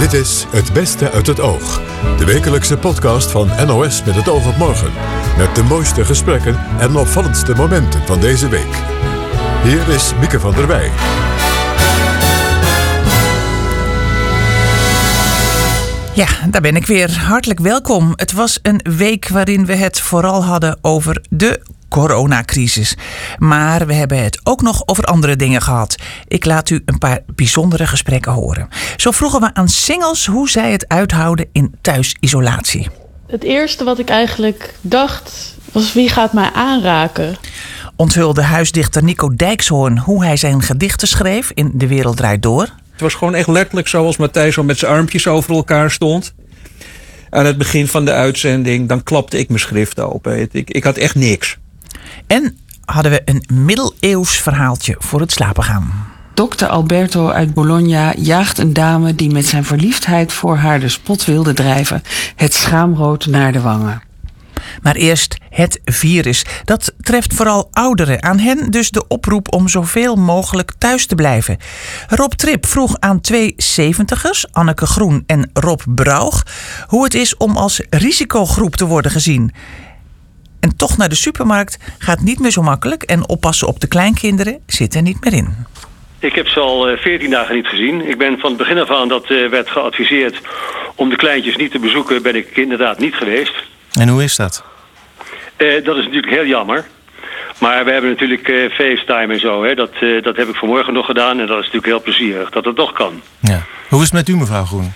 Dit is Het Beste uit het Oog. De wekelijkse podcast van NOS met het oog op morgen. Met de mooiste gesprekken en opvallendste momenten van deze week. Hier is Mieke van der Wij. Ja, daar ben ik weer. Hartelijk welkom. Het was een week waarin we het vooral hadden over de coronacrisis. Maar we hebben het ook nog over andere dingen gehad. Ik laat u een paar bijzondere gesprekken horen. Zo vroegen we aan singles hoe zij het uithouden in thuisisolatie. Het eerste wat ik eigenlijk dacht was wie gaat mij aanraken? Onthulde huisdichter Nico Dijkshoorn hoe hij zijn gedichten schreef in De Wereld Draait Door. Het was gewoon echt letterlijk zoals Matthijs zo met zijn armpjes over elkaar stond. Aan het begin van de uitzending, dan klapte ik mijn schrift open. Ik, ik had echt niks. En hadden we een middeleeuws verhaaltje voor het slapen gaan. Dokter Alberto uit Bologna jaagt een dame die met zijn verliefdheid voor haar de spot wilde drijven, het schaamrood naar de wangen. Maar eerst het virus. Dat treft vooral ouderen. Aan hen dus de oproep om zoveel mogelijk thuis te blijven. Rob Trip vroeg aan twee zeventigers, Anneke Groen en Rob Braug, hoe het is om als risicogroep te worden gezien. En toch naar de supermarkt gaat niet meer zo makkelijk en oppassen op de kleinkinderen zit er niet meer in. Ik heb ze al 14 dagen niet gezien. Ik ben van het begin af aan dat uh, werd geadviseerd om de kleintjes niet te bezoeken, ben ik inderdaad niet geweest. En hoe is dat? Uh, dat is natuurlijk heel jammer. Maar we hebben natuurlijk uh, FaceTime en zo. Hè. Dat, uh, dat heb ik vanmorgen nog gedaan. En dat is natuurlijk heel plezierig dat het toch kan. Ja. Hoe is het met u, mevrouw Groen?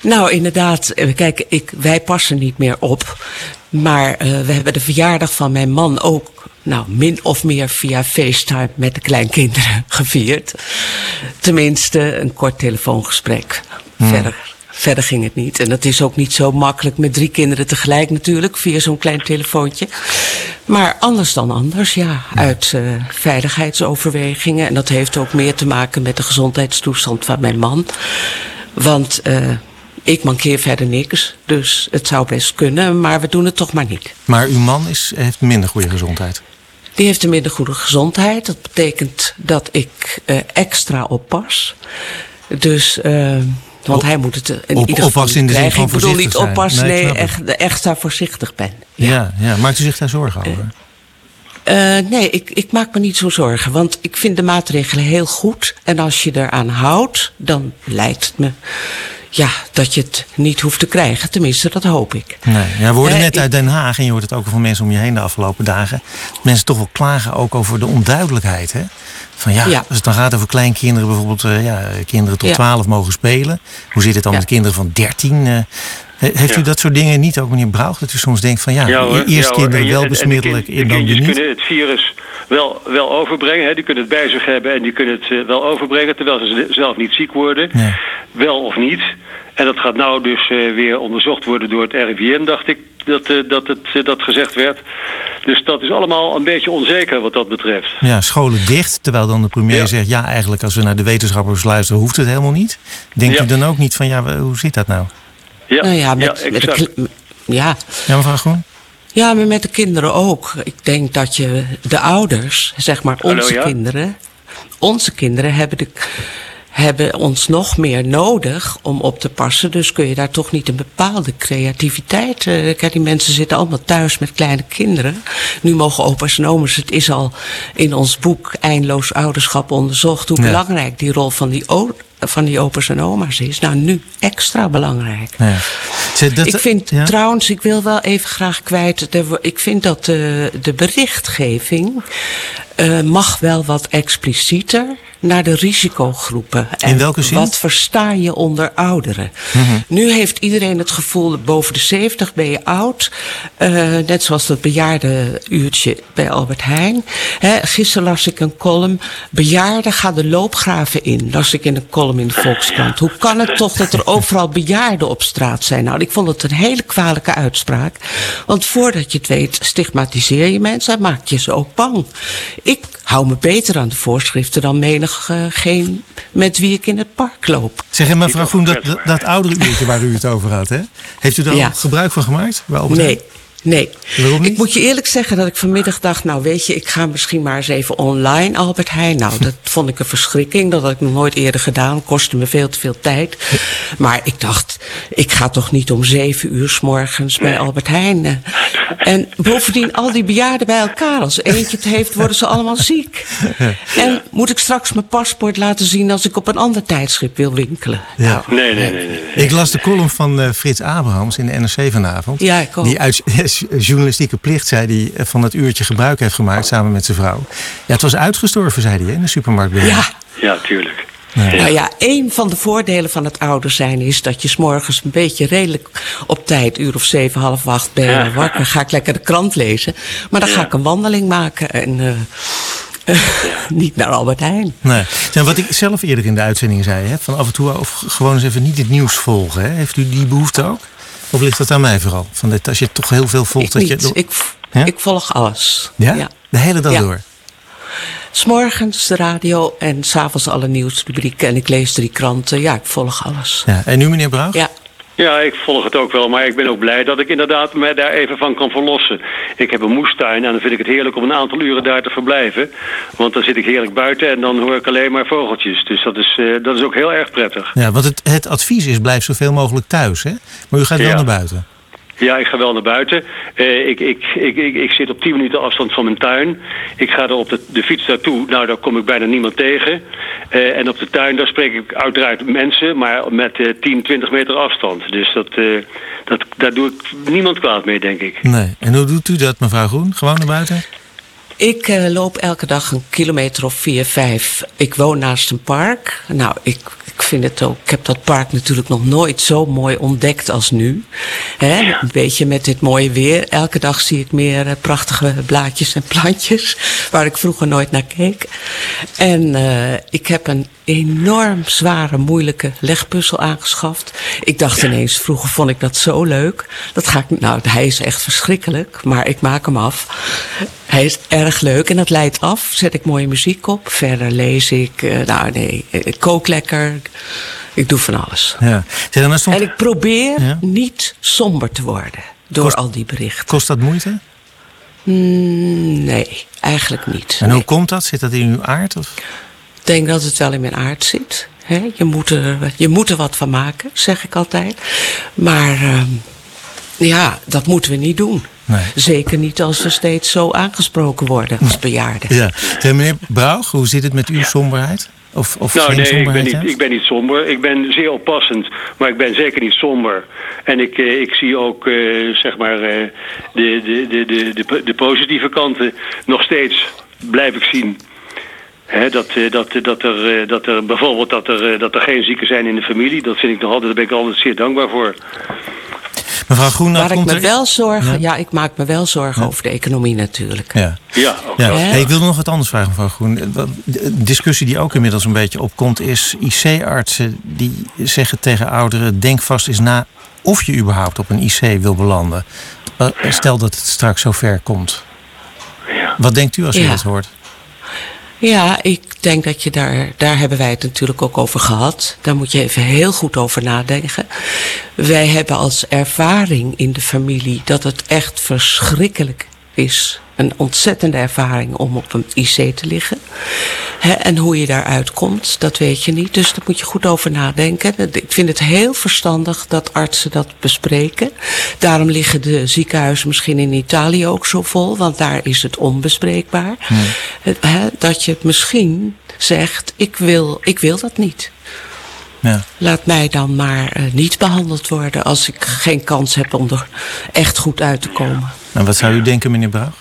Nou, inderdaad. Kijk, ik, wij passen niet meer op. Maar we hebben de verjaardag van mijn man ook nou, min of meer via FaceTime met de kleinkinderen gevierd. Tenminste, een kort telefoongesprek. Hmm. Verder, verder ging het niet. En dat is ook niet zo makkelijk met drie kinderen tegelijk natuurlijk, via zo'n klein telefoontje. Maar anders dan anders, ja, uit uh, veiligheidsoverwegingen. En dat heeft ook meer te maken met de gezondheidstoestand van mijn man. Want uh, ik mankeer verder niks, dus het zou best kunnen, maar we doen het toch maar niet. Maar uw man is, heeft minder goede gezondheid? Die heeft een minder goede gezondheid. Dat betekent dat ik uh, extra oppas. Dus, uh, want hij moet het in op, ieder geval in de zin van Ik bedoel niet oppassen, nee, nee, echt, extra voorzichtig ben. Ja. ja, ja. Maakt u zich daar zorgen over? Uh, nee, ik, ik maak me niet zo zorgen. Want ik vind de maatregelen heel goed. En als je eraan houdt, dan lijkt het me ja, dat je het niet hoeft te krijgen. Tenminste, dat hoop ik. Nee, ja, we hoorden net uit Den Haag, en je hoort het ook van mensen om je heen de afgelopen dagen. Dat mensen toch wel klagen ook over de onduidelijkheid. Hè? Van ja, ja, als het dan gaat over kleinkinderen, bijvoorbeeld uh, ja, kinderen tot 12 ja. mogen spelen. Hoe zit het dan met kinderen van 13? Uh, heeft u dat soort dingen niet ook, meneer Brouw? Dat u soms denkt van ja, hoor, eerst kinderen wel besmettelijk en, en, en dan niet. niet. kunnen het virus wel, wel overbrengen. Hè. Die kunnen het bij zich hebben en die kunnen het uh, wel overbrengen... terwijl ze zelf niet ziek worden. Ja. Wel of niet. En dat gaat nou dus uh, weer onderzocht worden door het RIVM, dacht ik dat, uh, dat, het, uh, dat gezegd werd. Dus dat is allemaal een beetje onzeker wat dat betreft. Ja, scholen dicht, terwijl dan de premier Ja. zegt... ja, eigenlijk als we naar de wetenschappers luisteren, hoeft het helemaal niet. Denkt Ja. u dan ook niet van, ja, hoe zit dat nou? Ja, Nou ja, met, met de, exact. kle- ja. Ja, mevrouw Groen? Ja, maar met de kinderen ook. Ik denk dat je de ouders, zeg maar Hallo, onze ja? kinderen... Onze kinderen hebben, de, hebben ons nog meer nodig om op te passen. Dus kun je daar toch niet een bepaalde creativiteit... eh, kijk, die mensen zitten allemaal thuis met kleine kinderen. Nu mogen opa's en oma's... Het is al in ons boek Eindeloos Ouderschap onderzocht... hoe Ja. belangrijk die rol van die, van die opa's en oma's is. Nou, nu extra belangrijk. Ja. Dat- ik vind ja? trouwens, ik wil wel even graag kwijt. Ik vind dat de, de berichtgeving eh, mag wel wat explicieter naar de risicogroepen. In welke zin? Wat versta je onder ouderen? Nu heeft iedereen het gevoel, dat boven de 70 ben je oud. Eh, net zoals dat bejaarde uurtje bij Albert Heijn. Hè, gisteren las ik een column. Bejaarden gaan de loopgraven in. Las ik in een column in de Volkskrant. Hoe kan het toch dat er overal bejaarden op straat zijn? Nou, ik vond het een hele kwalijke uitspraak. Want voordat je het weet, stigmatiseer je mensen en maak je ze ook bang. Ik hou me beter aan de voorschriften dan menig geen met wie ik in het park loop. Zeg, mevrouw Groen, dat, dat, dat oudere uurtje waar u het over had, hè? heeft u daar Ja. al gebruik van gemaakt? bij Albert Nee, Heijn? Nee. Ik moet je eerlijk zeggen dat ik vanmiddag dacht, nou weet je, ik ga misschien maar eens even online Albert Heijn. Nou, dat vond ik een verschrikking. Dat had ik nog nooit eerder gedaan. Kostte me veel te veel tijd. Maar ik dacht, ik ga toch niet om zeven uur s morgens bij Albert Heijn. Eh. En bovendien, al die bejaarden bij elkaar. Als eentje het heeft, worden ze allemaal ziek. En moet ik straks mijn paspoort laten zien als ik op een ander tijdschip wil winkelen? Ja. Nou, nee, nee, nee, nee, Ik las de column van uh, Frits Abrahams in de NRC vanavond. Ja, ik ook. Die uit journalistieke plicht, zei hij, van het uurtje gebruik heeft gemaakt samen met zijn vrouw. Ja, het was uitgestorven, zei hij, in de supermarkt binnen. Ja. Ja, tuurlijk. Nou ja, een van de voordelen van het ouder zijn is dat je s'morgens een beetje redelijk op tijd, uur of zeven, half acht ben je wakker. Ga ik lekker de krant lezen. Maar dan ga ik een wandeling maken en uh, niet naar Albert Heijn. Nee. En wat ik zelf eerder in de uitzending zei, hè, van af en toe of gewoon eens even niet het nieuws volgen. Hè. Heeft u die behoefte ook? Of ligt dat aan mij vooral? Van dat als je toch heel veel volgt. Ik dat je, ik, ik volg alles. Ja? De hele dag door? S'morgens de radio en s'avonds alle nieuwsrubrieken. En ik lees drie kranten. Ja, ik volg alles. Ja. En nu, meneer Brouw? Ja. Ja, ik volg het ook wel, maar ik ben ook blij dat ik inderdaad me daar even van kan verlossen. Ik heb een moestuin en dan vind ik het heerlijk om een aantal uren daar te verblijven. Want dan zit ik heerlijk buiten en dan hoor ik alleen maar vogeltjes. Dus dat is, uh, dat is ook heel erg prettig. Ja, want het, het advies is blijf zoveel mogelijk thuis, hè? Maar u gaat wel Ja. naar buiten. Ja, ik ga wel naar buiten. Eh, ik, ik, ik, ik, ik zit op 10 minuten afstand van mijn tuin. Ik ga er op de, de fiets naartoe. Nou, daar kom ik bijna niemand tegen. Eh, en op de tuin, daar spreek ik uiteraard mensen, maar met eh 10, 20 meter afstand. Dus dat, eh, dat, daar doe ik niemand kwaad mee, denk ik. Nee. En hoe doet u dat, mevrouw Groen? Gewoon naar buiten? Ik eh, loop elke dag een kilometer of vier, vijf. Ik woon naast een park. Nou, ik, ik vind het ook. Ik heb dat park natuurlijk nog nooit zo mooi ontdekt als nu. Hè? Een beetje met dit mooie weer. Elke dag zie ik meer eh, prachtige blaadjes en plantjes. Waar ik vroeger nooit naar keek. En eh, ik heb een enorm zware, moeilijke legpuzzel aangeschaft. Ik dacht ineens, vroeger vond ik dat zo leuk. Dat ga ik, nou, hij is echt verschrikkelijk, maar ik maak hem af. Hij is erg leuk en dat leidt af. Zet ik mooie muziek op. Verder lees ik, eh, nou nee, ik kook lekker. Ik doe van alles. Ja. En ik probeer Ja. niet somber te worden door Kost- al die berichten. Kost dat moeite? Mm, nee, eigenlijk niet. En Nee. hoe komt dat? Zit dat in uw aard? Of? Ik denk dat het wel in mijn aard zit. Je, moet er, je moet er wat van maken, zeg ik altijd. Maar ehm, ja, dat moeten we niet doen. Nee. Zeker niet als we steeds zo aangesproken worden als bejaarden. Ja. Zeg, meneer Brouw, hoe zit het met uw somberheid? Of, of Nou geen nee, ik ben, somberheid? niet, ik ben niet somber. Ik ben zeer oppassend, maar ik ben zeker niet somber. En ik, eh, ik zie ook, eh, zeg maar, eh, de, de, de, de, de, de positieve kanten nog steeds blijf ik zien. Hè, dat, eh, dat, dat, er, eh, dat er bijvoorbeeld dat er, eh, dat er geen zieken zijn in de familie, dat vind ik nog altijd, daar ben ik altijd zeer dankbaar voor. Mevrouw Groen, Waar ik me er... wel zorgen, Ja. ja. ik maak me wel zorgen over de economie natuurlijk. Ja. Ja? Hey, ik wilde nog wat anders vragen, mevrouw Groen. Wat- De discussie die ook inmiddels een beetje opkomt... is IC-artsen die zeggen tegen ouderen... denk vast eens na of je überhaupt op een IC wil belanden. Eh, Stel dat het straks zover komt. Ja. Wat denkt u als u Ja. dat hoort? Ja, ik denk dat je daar, daar hebben wij het natuurlijk ook over gehad. Daar moet je even heel goed over nadenken. Wij hebben als ervaring in de familie dat het echt verschrikkelijk is. Een ontzettende ervaring om op een IC te liggen. En hoe je daaruit komt, dat weet je niet. Dus daar moet je goed over nadenken. Ik vind het heel verstandig dat artsen dat bespreken. Daarom liggen de ziekenhuizen misschien in Italië ook zo vol, want daar is het onbespreekbaar. Dat je misschien zegt, ik wil, ik wil dat niet. Ja. Laat mij dan maar eh, niet behandeld worden als ik geen kans heb om er echt goed uit te komen. En wat zou u denken, meneer Brouw?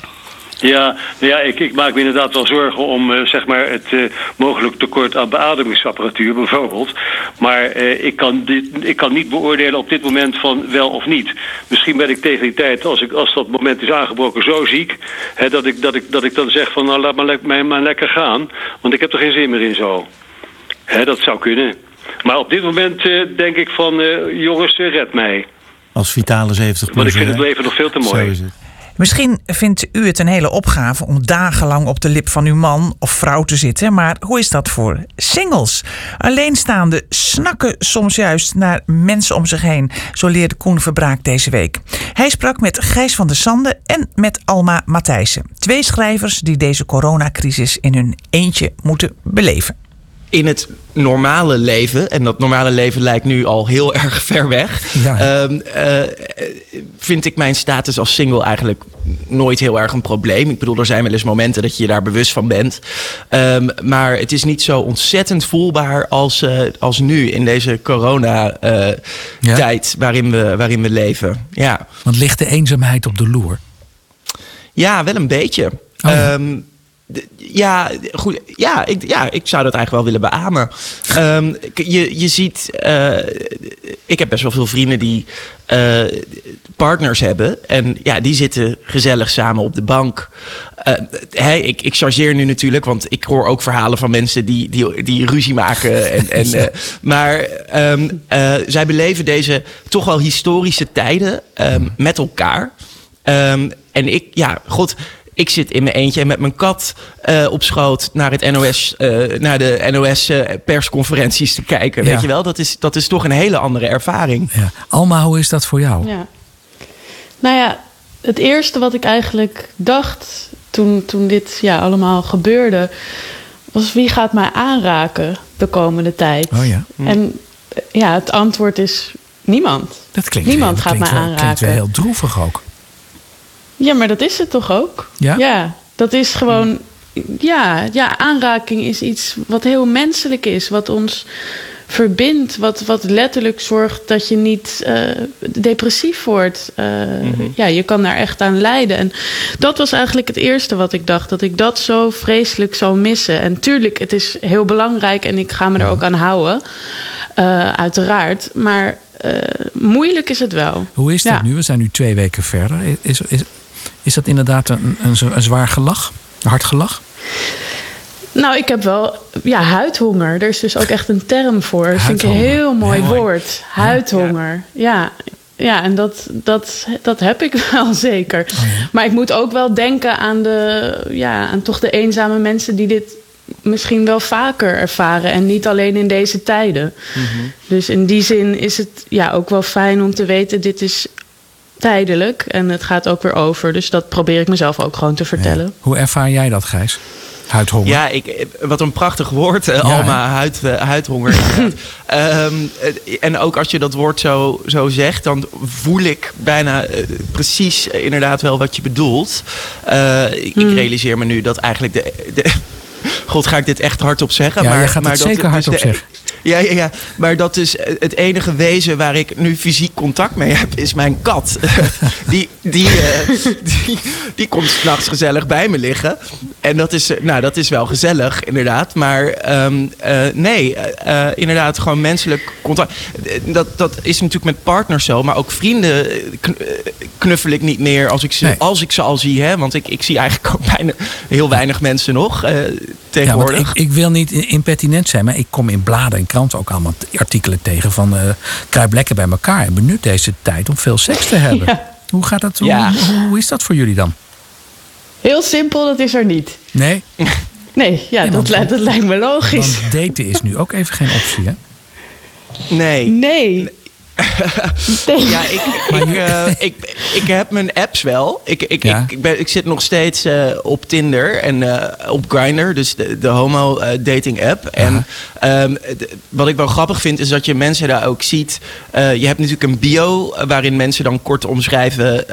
Ja, nou ja ik, ik maak me inderdaad wel zorgen om eh, zeg maar het eh, mogelijk tekort aan beademingsapparatuur bijvoorbeeld. Maar eh, ik, kan dit, ik kan niet beoordelen op dit moment van wel of niet. Misschien ben ik tegen die tijd, als, ik, als dat moment is aangebroken, zo ziek... Hè, dat, ik, dat, ik, dat ik dan zeg van nou laat maar, mij maar lekker gaan. Want ik heb er geen zin meer in zo. Hè, dat zou kunnen. Maar op dit moment denk ik van jongens, red mij. Als vitale 70 Want ik vind het leven nog veel te mooi. Zo is het. Misschien vindt u het een hele opgave om dagenlang op de lip van uw man of vrouw te zitten, maar hoe is dat voor singles? Alleenstaande snakken soms juist naar mensen om zich heen, zo leerde Koen Verbraak deze week. Hij sprak met Gijs van der Sande en met Alma Matthijssen, twee schrijvers die deze coronacrisis in hun eentje moeten beleven in het normale leven, en dat normale leven lijkt nu al heel erg ver weg, ehm, eh, vind ik mijn status als single eigenlijk nooit heel erg een probleem. Ik bedoel, er zijn wel eens momenten dat je je daar bewust van bent. Ehm, maar het is niet zo ontzettend voelbaar als, uh, als nu in deze corona-tijd waarin, we, waarin we leven. Ja. Want ligt de eenzaamheid op de loer? Ja, wel een beetje. Oh ehm, ja, goed. Ja ik, ja, ik zou dat eigenlijk wel willen beamen. Um, je, je ziet, uh, ik heb best wel veel vrienden die uh, partners hebben. En ja, die zitten gezellig samen op de bank. Uh, hey, ik, ik chargeer nu natuurlijk, want ik hoor ook verhalen van mensen die, die, die ruzie maken. En, en, maar um, zij beleven deze toch wel historische tijden um, met elkaar. En ik, ja, god, ik zit in mijn eentje met mijn kat uh, op schoot naar, het NOS, uh, naar de NOS-persconferenties uh, te kijken. Weet je wel, dat is, dat is toch een hele andere ervaring. Ja. Alma, hoe is dat voor jou? Ja. Nou ja, het eerste wat ik eigenlijk dacht toen, toen dit ja, allemaal gebeurde, was wie gaat mij aanraken de komende tijd? Oh ja. Hm. En ja, het antwoord is niemand. Dat klinkt niemand gaat klinkt mij aanraken. Dat klinkt wel heel droevig ook. Ja, maar dat is het toch ook? Ja? Ja, dat is gewoon... Ja, ja, aanraking is iets wat heel menselijk is. Wat ons verbindt. Wat, wat letterlijk zorgt dat je niet uh, depressief wordt. Uh, mm -hmm. Ja, je kan daar echt aan lijden. En dat was eigenlijk het eerste wat ik dacht. Dat ik dat zo vreselijk zou missen. En tuurlijk, het is heel belangrijk en ik ga me er ook aan houden. Uh, uiteraard. Maar moeilijk is het wel. Hoe is dat ja. nu? We zijn nu twee weken verder. Is, is, is dat inderdaad een, een, een zwaar gelach? Een hard gelach? Nou, ik heb wel ja, huidhonger. Er is dus ook echt een term voor. Dat vind ik een heel mooi woord. Huidhonger. Ja. ja. Ja, en dat, dat, dat heb ik wel zeker. Oh, ja. Maar ik moet ook wel denken aan, de, ja, aan toch de eenzame mensen die dit misschien wel vaker ervaren. En niet alleen in deze tijden. Mm -hmm. Dus in die zin is het ja, ook wel fijn om te weten: dit is tijdelijk en het gaat ook weer over. Dus dat probeer ik mezelf ook gewoon te vertellen. Ja. Hoe ervaar jij dat, Gijs? Huidhonger. Ja, ik, wat een prachtig woord, uh, ja, Alma, huid, uh, huidhonger. um, en ook als je dat woord zo, zo zegt, dan voel ik bijna uh, precies inderdaad wel wat je bedoelt. ik, hmm. ik realiseer me nu dat eigenlijk de, de God, ga ik dit echt hardop zeggen? Ja, maar, je gaat maar het zeker hardop dus zeggen. Ja, ja, ja, maar dat is het enige wezen waar ik nu fysiek contact mee heb, is mijn kat. die, die, uh, die, die komt s'nachts gezellig bij me liggen. En dat is, nou, dat is wel gezellig, inderdaad. Maar um, uh, nee, inderdaad, gewoon menselijk contact. Dat, dat is natuurlijk met partners zo, maar ook vrienden knuffel ik niet meer als ik ze, nee. als ik ze al zie. Hè? Want ik, ik zie eigenlijk ook bijna heel weinig mensen nog tegenwoordig. Ja, ik, ik, wil niet impertinent zijn, maar ik kom in bladen en kranten ook allemaal artikelen tegen van uh, kruip lekker bij elkaar en benut deze tijd om veel seks te hebben. Ja. Hoe gaat dat? Hoe, ja. hoe, hoe, is dat voor jullie dan? Heel simpel, dat is er niet. Nee? Nee, ja, nee, dat, want, dat, lijkt me logisch. Want daten is nu ook even geen optie, hè? Nee. Nee. Ja, ik, ik, uh, ik, ik heb mijn apps wel. Ik, ik, ja. ik, ik, ben, ik zit nog steeds uh, op Tinder en uh, op Grindr, dus de, de homo dating app. En um, wat ik wel grappig vind, is dat je mensen daar ook ziet. je hebt natuurlijk een bio waarin mensen dan kort omschrijven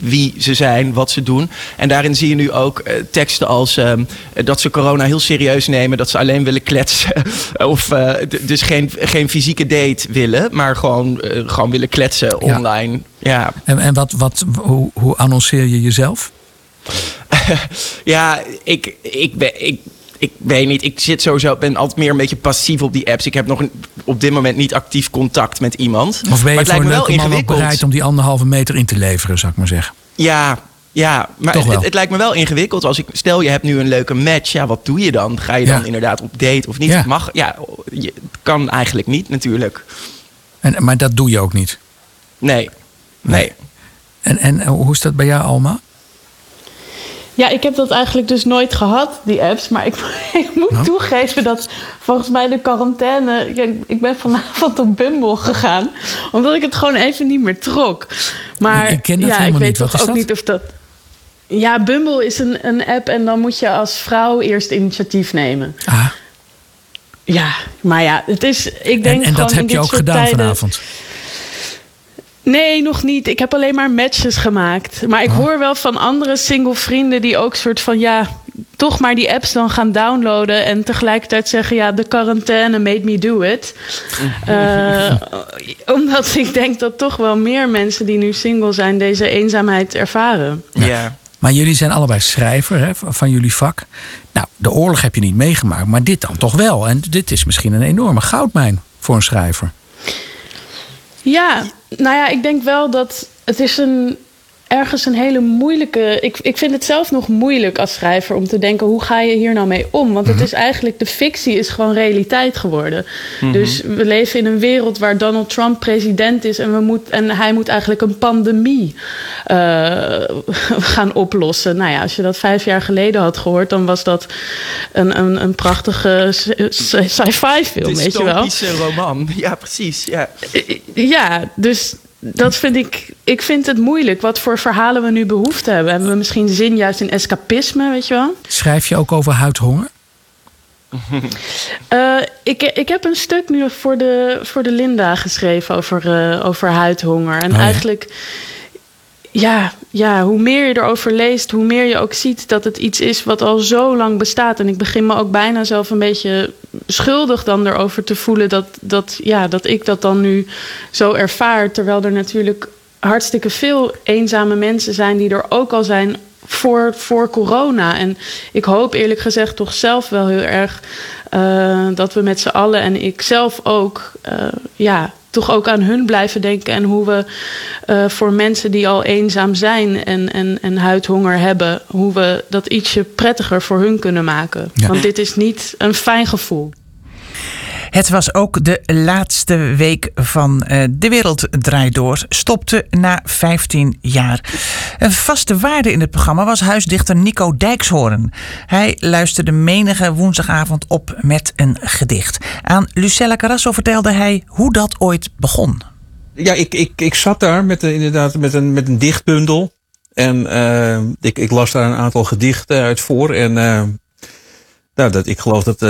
wie ze zijn, wat ze doen. En daarin zie je nu ook teksten als um, dat ze corona heel serieus nemen, dat ze alleen willen kletsen. of dus geen, geen fysieke date willen, maar gewoon uh, gewoon willen kletsen online. Ja. En, en wat, wat, hoe, hoe annonceer je jezelf? ja, ik, ik, ben, ik, ik weet niet. Ik zit sowieso, ben altijd meer een beetje passief op die apps. Ik heb nog een, op dit moment niet actief contact met iemand. Of ben je maar voor een leuke man ook bereid om die anderhalve meter in te leveren, zou ik maar zeggen? Ja, ja, maar het, het, het, lijkt me wel ingewikkeld. Als ik, stel, je hebt nu een leuke match. Ja, wat doe je dan? Ga je dan ja. inderdaad op date of niet? Ja. Mag, ja, je, kan eigenlijk niet natuurlijk. En, maar dat doe je ook niet? Nee. Nee. En, en hoe is dat bij jou, Alma? Ja, ik heb dat eigenlijk dus nooit gehad, die apps. Maar ik, ik moet oh. toegeven dat volgens mij de quarantaine... Ik, ben vanavond op Bumble gegaan. Omdat ik het gewoon even niet meer trok. Maar ik ken dat ja, ik weet niet. toch ook niet of dat... Ja, Bumble is een, een app en dan moet je als vrouw eerst initiatief nemen. Ah. Ja, maar ja, het is... Ik denk en, en dat heb je ook gedaan tijden, vanavond? Nee, nog niet. Ik heb alleen maar matches gemaakt. Maar ik oh. hoor wel van andere single vrienden die ook soort van ja, toch maar die apps dan gaan downloaden en tegelijkertijd zeggen ja, de quarantaine made me do it. uh, omdat ik denk dat toch wel meer mensen die nu single zijn deze eenzaamheid ervaren. Ja. Maar jullie zijn allebei schrijver hè, van jullie vak. Nou, de oorlog heb je niet meegemaakt, maar dit dan toch wel. En dit is misschien een enorme goudmijn voor een schrijver. Ja, nou ja, ik denk wel dat het is een ergens een hele moeilijke. Ik, ik vind het zelf nog moeilijk als schrijver om te denken: hoe ga je hier nou mee om? Want het mhm. is eigenlijk, de fictie is gewoon realiteit geworden. Mhm. Dus we leven in een wereld waar Donald Trump president is en, we moet, en hij moet eigenlijk een pandemie uh, gaan oplossen. Nou ja, als je dat vijf jaar geleden had gehoord, dan was dat een, een, een prachtige sci-fi film, weet je wel. Een roman, ja, precies. Ja, ja dus dat vind ik, ik vind het moeilijk. Wat voor verhalen we nu behoefte hebben. Hebben we misschien zin juist in escapisme, weet je wel? Schrijf je ook over huidhonger? uh, ik, ik heb een stuk nu voor de, voor de Linda geschreven over, uh, over huidhonger. En oh eigenlijk ja, ja, hoe meer je erover leest, hoe meer je ook ziet dat het iets is wat al zo lang bestaat. En ik begin me ook bijna zelf een beetje schuldig dan erover te voelen dat, dat, ja, dat ik dat dan nu zo ervaar. Terwijl er natuurlijk hartstikke veel eenzame mensen zijn die er ook al zijn voor, voor corona. En ik hoop eerlijk gezegd toch zelf wel heel erg uh, dat we met z'n allen en ik zelf ook, uh, ja, toch ook aan hun blijven denken. En hoe we uh, voor mensen die al eenzaam zijn en, en, en huidhonger hebben, hoe we dat ietsje prettiger voor hun kunnen maken. Want dit is niet een fijn gevoel. Het was ook de laatste week van uh, De Wereld Draait Door. Stopte na 15 jaar. Een vaste waarde in het programma was huisdichter Nico Dijkshoorn. Hij luisterde menige woensdagavond op met een gedicht. Aan Lucella Carasso vertelde hij hoe dat ooit begon. Ja, ik, ik, ik zat daar met, inderdaad met een, met een dichtbundel. En uh, ik, ik las daar een aantal gedichten uit voor. En uh, nou, dat, ik geloof dat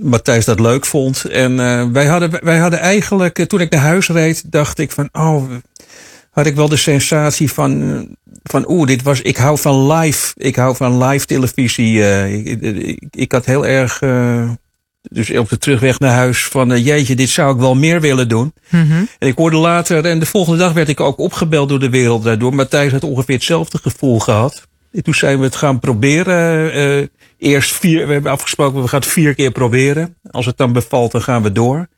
Matthijs dat leuk vond. En uh, wij, hadden, wij hadden eigenlijk, uh, toen ik naar huis reed, dacht ik van, oh, had ik wel de sensatie van, van oeh, dit was, ik hou van live, ik hou van live televisie. Uh, ik, ik, ik, had heel erg, dus op de terugweg naar huis van, jeetje, dit zou ik wel meer willen doen. Mm -hmm. En ik hoorde later, en de volgende dag werd ik ook opgebeld door de wereld daardoor. Matthijs had ongeveer hetzelfde gevoel gehad. En toen zijn we het gaan proberen eerst vier, we hebben afgesproken, we gaan het vier keer proberen. Als het dan bevalt, dan gaan we door.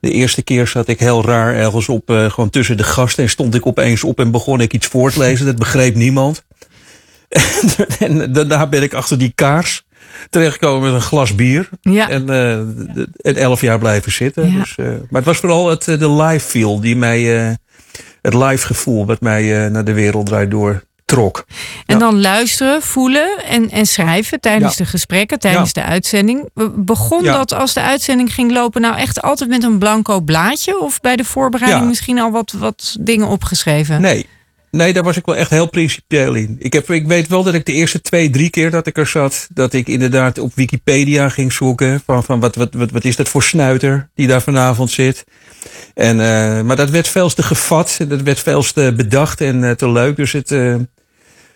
De eerste keer zat ik heel raar ergens op, uh, gewoon tussen de gasten. En stond ik opeens op en begon ik iets voor te lezen. Dat begreep niemand. en daarna ben ik achter die kaars terechtgekomen met een glas bier. Ja. En, uh, en elf jaar blijven zitten. Ja. Dus, uh, maar het was vooral het, de live feel die mij, het live gevoel wat mij naar de wereld draait door trok. En dan luisteren, voelen en, en schrijven tijdens de gesprekken, tijdens de uitzending. Begon dat als de uitzending ging lopen nou echt altijd met een blanco blaadje? Of bij de voorbereiding misschien al wat, wat dingen opgeschreven? Nee, Nee, daar was ik wel echt heel principieel in. Ik, heb, ik weet wel dat ik de eerste twee, drie keer dat ik er zat, dat ik inderdaad op Wikipedia ging zoeken. Van, van wat, wat, wat, wat is dat voor snuiter die daar vanavond zit. En, uh, maar dat werd veel te gevat, dat werd veel te bedacht en uh, te leuk. Dus het, uh,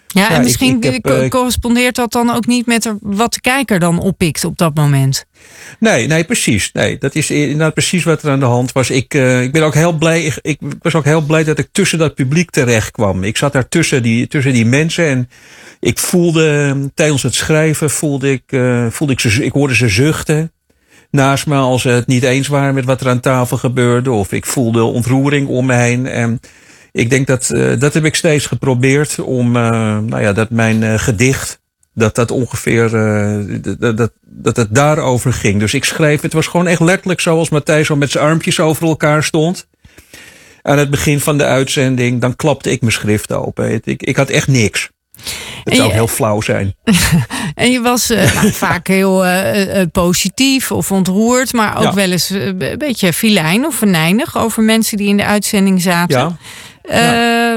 ja, en misschien eh, correspondeert dat dan ook niet met wat de kijker dan oppikt op dat moment. Nee, nee, precies. Nee, dat is inderdaad precies wat er aan de hand was. Ik, uh, ik ben ook heel blij. Ik, ik, was ook heel blij dat ik tussen dat publiek terecht kwam. Ik zat daar tussen die, tussen die mensen en ik voelde tijdens het schrijven voelde ik, uh, voelde ik ze, ik hoorde ze zuchten naast me als ze het niet eens waren met wat er aan tafel gebeurde. Of ik voelde ontroering om me heen. En ik denk dat, uh, dat heb ik steeds geprobeerd om, uh, nou ja, dat mijn uh, gedicht, dat dat ongeveer, dat, dat, dat het daarover ging. Dus ik schreef, het was gewoon echt letterlijk zoals Matthijs zo met zijn armpjes over elkaar stond. Aan het begin van de uitzending, dan klapte ik mijn schrift open. Ik, ik had echt niks. Het zou heel flauw zijn. en je was uh, nou, vaak heel uh, positief of ontroerd, maar ook wel eens een beetje filijn of venijnig over mensen die in de uitzending zaten. Ja.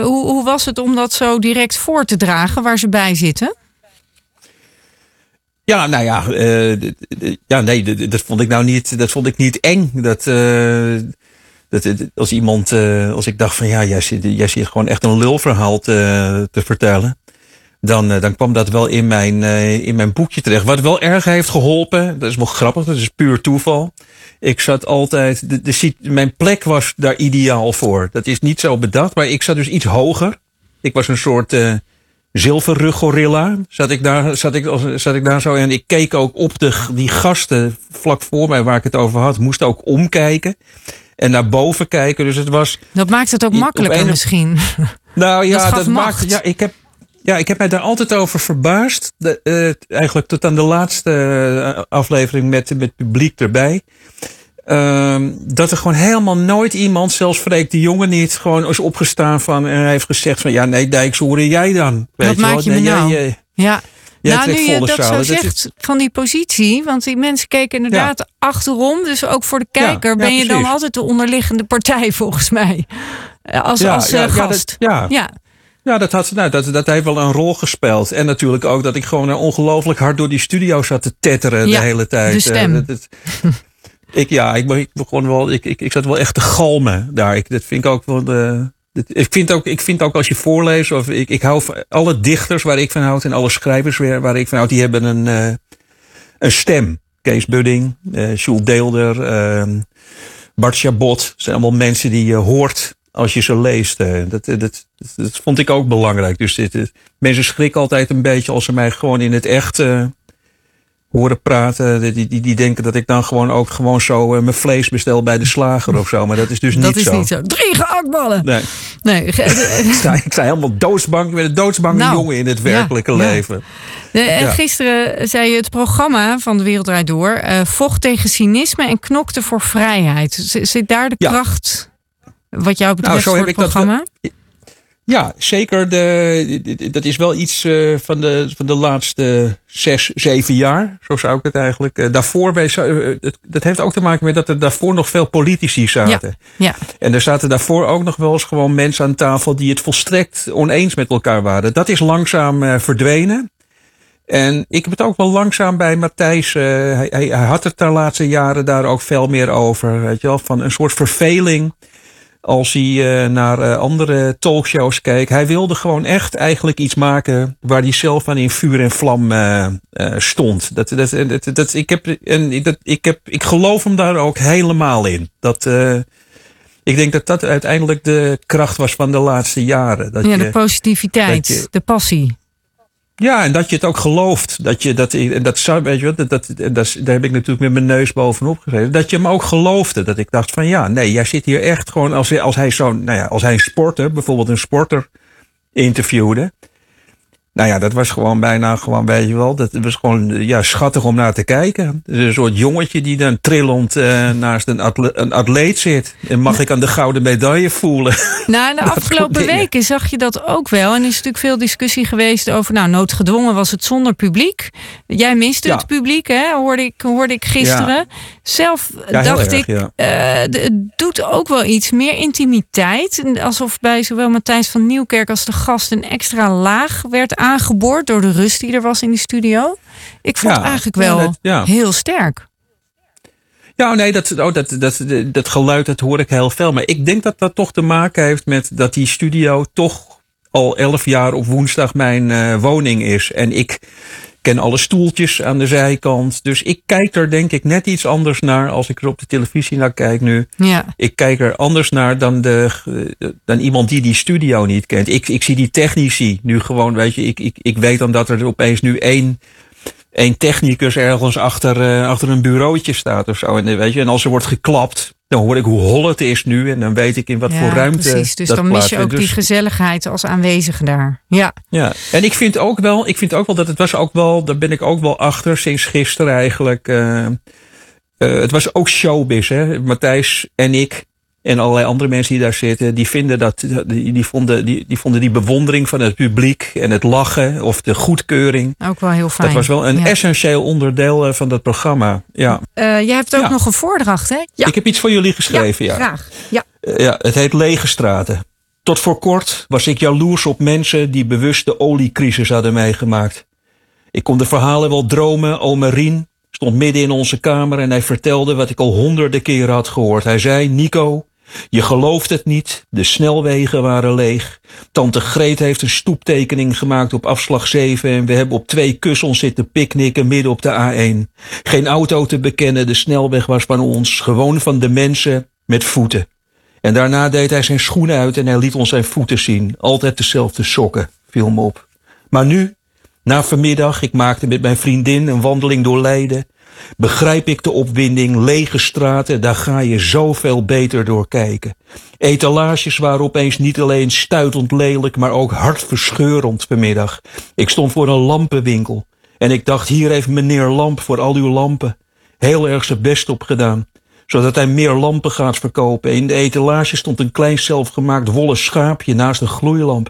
Hoe, hoe was het om dat zo direct voor te dragen waar ze bij zitten? Ja, nou ja, ja nee, dat, vond ik nou niet, dat vond ik niet eng. Dat, dat, als iemand, als ik dacht van ja, jij zit, jij zit gewoon echt een lulverhaal te, te vertellen dan, eh, dan kwam dat wel in mijn, uh, in mijn boekje terecht. Wat wel erg heeft geholpen, dat is wel grappig, dat is puur toeval. Ik zat altijd, de, de, mijn plek was daar ideaal voor. Dat is niet zo bedacht, maar ik zat dus iets hoger. Ik was een soort uh, zilverruggorilla. Zat ik, daar, zat, ik, zat ik daar zo en ik keek ook op de, die gasten vlak voor mij waar ik het over had. Moest ook omkijken en naar boven kijken. Dus het was. Dat maakt het ook makkelijker misschien. Nou ja, dat, dat maakt. Ja, ik heb, ja, ik heb mij daar altijd over verbaasd. De, uh, eigenlijk tot aan de laatste eh, aflevering met, met publiek erbij. Uh, dat er gewoon helemaal nooit iemand, zelfs Freek de Jonge niet, gewoon is opgestaan van en heeft gezegd van ja, nee, Dijks, hoe jij dan? Weet Wat je maak je me nou? Jij, ja. nou, nu je dat zo zegt van die positie, want die mensen keken inderdaad achterom, dus ook voor de kijker ben je dan altijd de onderliggende partij volgens mij. Als, als uh, gast. ja. ja. Ja, dat, had, nou, dat, dat heeft wel een rol gespeeld. En natuurlijk ook dat ik gewoon ongelooflijk hard door die studio zat te tetteren de hele tijd. De stem. Dat, ik, ja, ik, ik begon wel, ik, ik, ik zat wel echt te galmen daar. Ik, dat vind ik ook wel de. Ik vind, ook, ik vind ook als je voorleest, of ik, ik hou van alle dichters waar ik van houd en alle schrijvers waar, waar ik van houd, die hebben een, uh, een stem. Kees Budding, uh, Jules Deelder, uh, Bart Chabot. zijn allemaal mensen die je hoort als je ze leest. Dat, dat, dat, dat vond ik ook belangrijk. Dus dit, mensen schrikken altijd een beetje als ze mij gewoon in het echt uh, horen praten. Die, die, die denken dat ik dan gewoon ook gewoon zo uh, mijn vlees bestel bij de slager of zo. Maar dat is dus niet zo. Dat is niet zo. Drie gehaktballen! Nee. nee. ik, sta, ik sta helemaal doodsbang. Ik ben een doodsbange nou, jongen in het werkelijke leven. Ja. en gisteren zei je het programma van De Wereld Draait Door... Uh, vocht tegen cynisme en knokte voor vrijheid. Zit daar de kracht wat jou betreft nou, voor het programma? Dat, ja, zeker. De, dat is wel iets uh, van, de, van de laatste zes, zeven jaar. Zo zou ik het eigenlijk. Uh, daarvoor, bij, uh, dat heeft ook te maken met dat er daarvoor nog veel politici zaten. Ja, ja. En er zaten daarvoor ook nog wel eens gewoon mensen aan tafel die het volstrekt oneens met elkaar waren. Dat is langzaam verdwenen. En ik heb het ook wel langzaam bij Matthijs. Hij, hij, hij, had het de laatste jaren daar ook veel meer over. Weet je wel, van een soort verveling als hij uh, naar uh, andere talkshows keek. Hij wilde gewoon echt eigenlijk iets maken waar hij zelf aan in vuur en vlam uh, stond. Dat, dat, dat, dat, ik, heb, en dat, ik, heb, ik geloof hem daar ook helemaal in. Dat, ik denk dat dat uiteindelijk de kracht was van de laatste jaren. Dat ja, de positiviteit, je, de passie. Ja, en dat je het ook gelooft. Dat je dat, dat zou, weet je wat, dat, dat, dat, daar heb ik natuurlijk met mijn neus bovenop gezeten. Dat je hem ook geloofde. Dat ik dacht van ja, nee, jij zit hier echt gewoon als, als hij zo'n, nou ja, als hij een sporter, bijvoorbeeld een sporter interviewde. Nou ja, dat was gewoon bijna gewoon, weet je wel, dat was gewoon ja, schattig om naar te kijken. Dus een soort jongetje die dan trillend uh, naast een, atle een, atleet zit. En mag ik aan de gouden medaille voelen? Nou, de afgelopen weken zag je dat ook wel. En er is natuurlijk veel discussie geweest over, nou, noodgedwongen was het zonder publiek. Jij miste het publiek, hè, hoorde ik, hoorde ik gisteren. Ja. Zelf dacht ik, uh, het doet ook wel iets meer intimiteit. Alsof bij zowel Matthijs van Nieuwkerk als de gast een extra laag werd aangeboord door de rust die er was in die studio. Ik vond het eigenlijk wel heel sterk. Ja, nee, dat, oh, dat, dat, dat geluid dat hoor ik heel veel. Maar ik denk dat dat toch te maken heeft met dat die studio toch al elf jaar op woensdag mijn uh, woning is. En ik ken alle stoeltjes aan de zijkant. Dus ik kijk er denk ik net iets anders naar als ik er op de televisie naar kijk nu. Ja. Ik kijk er anders naar dan, de, dan iemand die die studio niet kent. Ik, ik zie die technici nu gewoon, weet je, ik, ik, ik weet dan dat er opeens nu één één technicus ergens achter, uh, achter een bureautje staat of zo. En, weet je, en als er wordt geklapt, dan hoor ik hoe hol het is nu. En dan weet ik in wat voor ruimte. Precies, dus dan mis je ook die dus- gezelligheid als aanwezige daar. Ja. ja. En ik vind ook wel, ik vind ook wel dat het was ook wel, daar ben ik ook wel achter sinds gisteren eigenlijk. Uh, uh, het was ook showbiz, hè. Matthijs en ik en allerlei andere mensen die daar zitten, die, vinden dat, die, die, vonden, die, die vonden die bewondering van het publiek en het lachen of de goedkeuring. Ook wel heel fijn. Dat was wel een essentieel onderdeel eh, van dat programma. Ja. Uh, jij hebt ook nog een voordracht, hè? Ja. Ik heb iets voor jullie geschreven, ja. Graag. Ja. Uh, ja, het heet Lege Straten. Tot voor kort was ik jaloers op mensen die bewust de oliecrisis hadden meegemaakt. Ik kon de verhalen wel dromen. Ome Rien stond midden in onze kamer en hij vertelde wat ik al honderden keren had gehoord. Hij zei, Nico, je gelooft het niet, de snelwegen waren leeg. Tante Greet heeft een stoeptekening gemaakt op afslag 7 en we hebben op twee kussens zitten picknicken midden op de A1. Geen auto te bekennen, de snelweg was van ons, gewoon van de mensen met voeten. En daarna deed hij zijn schoenen uit en hij liet ons zijn voeten zien. Altijd dezelfde sokken, viel me op. Maar nu, na vanmiddag, ik maakte met mijn vriendin een wandeling door Leiden. Begrijp ik de opwinding, lege straten, daar ga je zoveel beter door kijken. Etalages waren opeens niet alleen stuitend lelijk, maar ook hartverscheurend vanmiddag. Ik stond voor een lampenwinkel en ik dacht, hier heeft meneer Lamp voor al uw lampen heel erg zijn best op gedaan zodat hij meer lampen gaat verkopen. In de etalage stond een klein zelfgemaakt wollen schaapje naast een gloeilamp.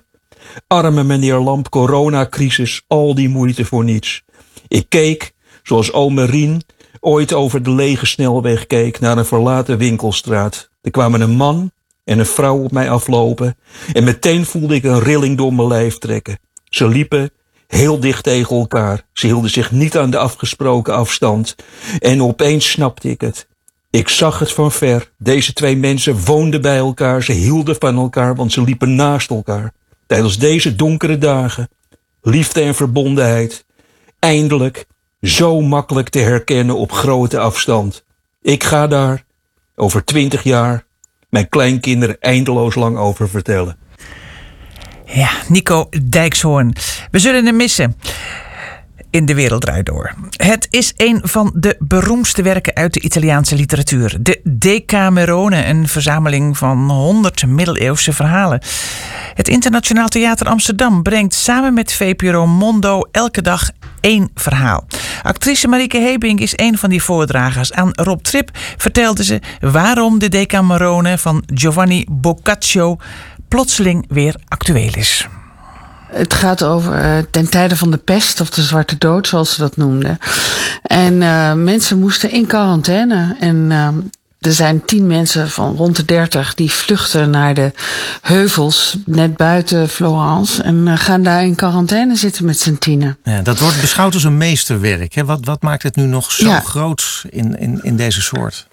Arme meneer Lamp, coronacrisis, al die moeite voor niets. Ik keek, zoals ome Rien ooit over de lege snelweg keek naar een verlaten winkelstraat. Er kwamen een man en een vrouw op mij aflopen en meteen voelde ik een rilling door mijn lijf trekken. Ze liepen heel dicht tegen elkaar. Ze hielden zich niet aan de afgesproken afstand. En opeens snapte ik het. Ik zag het van ver. Deze twee mensen woonden bij elkaar, ze hielden van elkaar, want ze liepen naast elkaar. Tijdens deze donkere dagen. Liefde en verbondenheid. Eindelijk zo makkelijk te herkennen op grote afstand. Ik ga daar over twintig jaar mijn kleinkinderen eindeloos lang over vertellen. Ja, Nico Dijkshoorn. We zullen hem missen in De Wereld Door. Het is een van de beroemdste werken uit de Italiaanse literatuur. De Decamerone, een verzameling van 100 middeleeuwse verhalen. Het Internationaal Theater Amsterdam brengt samen met VPRO Mondo elke dag één verhaal. Actrice Marieke Hebing is een van die voordragers. Aan Rob Trip vertelde ze waarom de Decamerone van Giovanni Boccaccio plotseling weer actueel is. Het gaat over uh, ten tijde van de pest of de zwarte dood, zoals ze dat noemden. En uh, mensen moesten in quarantaine. En uh, er zijn tien mensen van rond de dertig die vluchten naar de heuvels net buiten Florence. En gaan daar in quarantaine zitten met z'n tienen. Ja, dat wordt beschouwd als een meesterwerk. Hè? Wat, wat maakt het nu nog zo ja. groot in, in, in deze soort?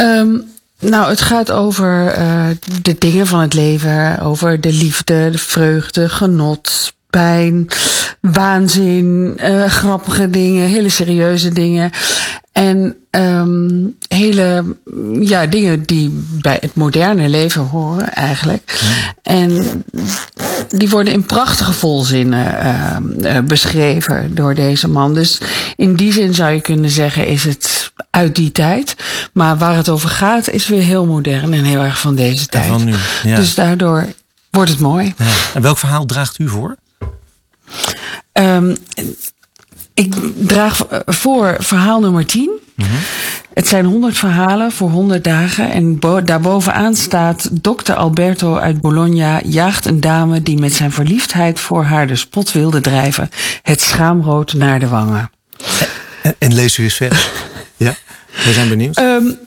Um, nou, het gaat over uh, de dingen van het leven. Over de liefde, de vreugde, genot, pijn, waanzin, uh, grappige dingen, hele serieuze dingen. En um, hele ja, dingen die bij het moderne leven horen eigenlijk. En die worden in prachtige volzinnen uh, beschreven door deze man. Dus in die zin zou je kunnen zeggen is het uit die tijd. Maar waar het over gaat is weer heel modern en heel erg van deze tijd. Van nu, ja. Dus daardoor wordt het mooi. Ja. En welk verhaal draagt u voor? Um, ik draag voor verhaal nummer 10. Mm -hmm. Het zijn 100 verhalen voor 100 dagen. En daarbovenaan staat: Dr. Alberto uit Bologna jaagt een dame die met zijn verliefdheid voor haar de spot wilde drijven. Het schaamrood naar de wangen. En, en lees u eens verder. ja, we zijn benieuwd. Um,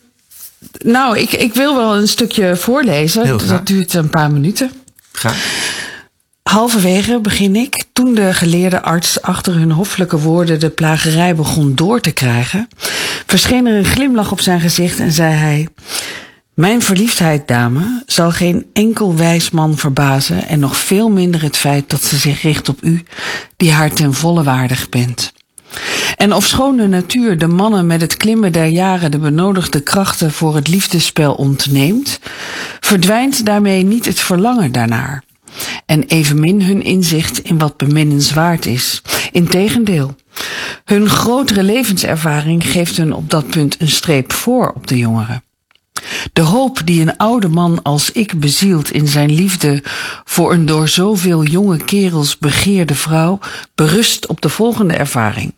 nou, ik, ik wil wel een stukje voorlezen. Dat duurt een paar minuten. Graag. Halverwege begin ik, toen de geleerde arts achter hun hoffelijke woorden de plagerij begon door te krijgen, verscheen er een glimlach op zijn gezicht en zei hij: Mijn verliefdheid, dame, zal geen enkel wijs man verbazen en nog veel minder het feit dat ze zich richt op u, die haar ten volle waardig bent. En ofschoon de natuur de mannen met het klimmen der jaren de benodigde krachten voor het liefdespel ontneemt, verdwijnt daarmee niet het verlangen daarnaar en evenmin hun inzicht in wat beminnenswaard is. Integendeel, hun grotere levenservaring geeft hun op dat punt een streep voor op de jongeren. De hoop die een oude man als ik bezielt in zijn liefde voor een door zoveel jonge kerels begeerde vrouw berust op de volgende ervaring.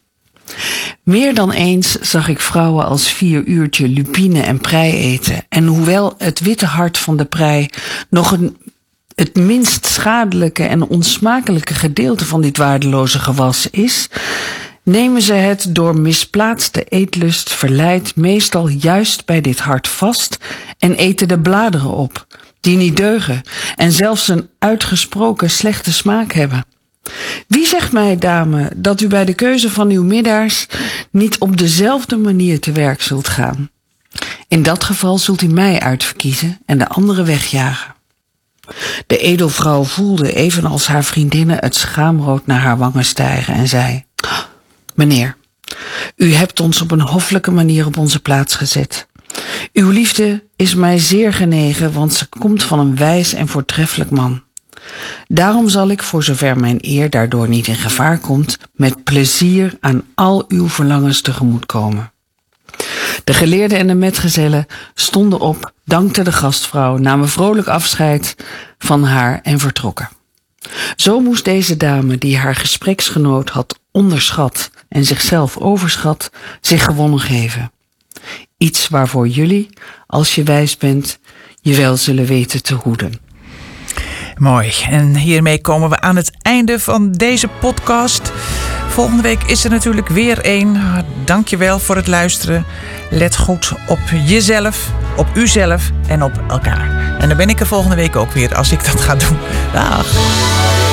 Meer dan eens zag ik vrouwen als vier uurtje lupine en prei eten. En hoewel het witte hart van de prei nog een, het minst schadelijke en onsmakelijke gedeelte van dit waardeloze gewas is, nemen ze het door misplaatste eetlust verleid meestal juist bij dit hart vast en eten de bladeren op, die niet deugen en zelfs een uitgesproken slechte smaak hebben. Wie zegt mij, dame, dat u bij de keuze van uw middaars niet op dezelfde manier te werk zult gaan? In dat geval zult u mij uitverkiezen en de anderen wegjagen. De edelvrouw voelde, evenals haar vriendinnen, het schaamrood naar haar wangen stijgen en zei: Meneer, u hebt ons op een hoffelijke manier op onze plaats gezet. Uw liefde is mij zeer genegen, want ze komt van een wijs en voortreffelijk man. Daarom zal ik, voor zover mijn eer daardoor niet in gevaar komt, met plezier aan al uw verlangens tegemoetkomen. De geleerden en de metgezellen stonden op, dankten de gastvrouw, namen vrolijk afscheid van haar en vertrokken. Zo moest deze dame, die haar gespreksgenoot had onderschat en zichzelf overschat, zich gewonnen geven. Iets waarvoor jullie, als je wijs bent, je wel zullen weten te hoeden. Mooi. En hiermee komen we aan het einde van deze podcast. Volgende week is er natuurlijk weer één. Dankjewel voor het luisteren. Let goed op jezelf, op uzelf en op elkaar. En dan ben ik er volgende week ook weer als ik dat ga doen. Dag.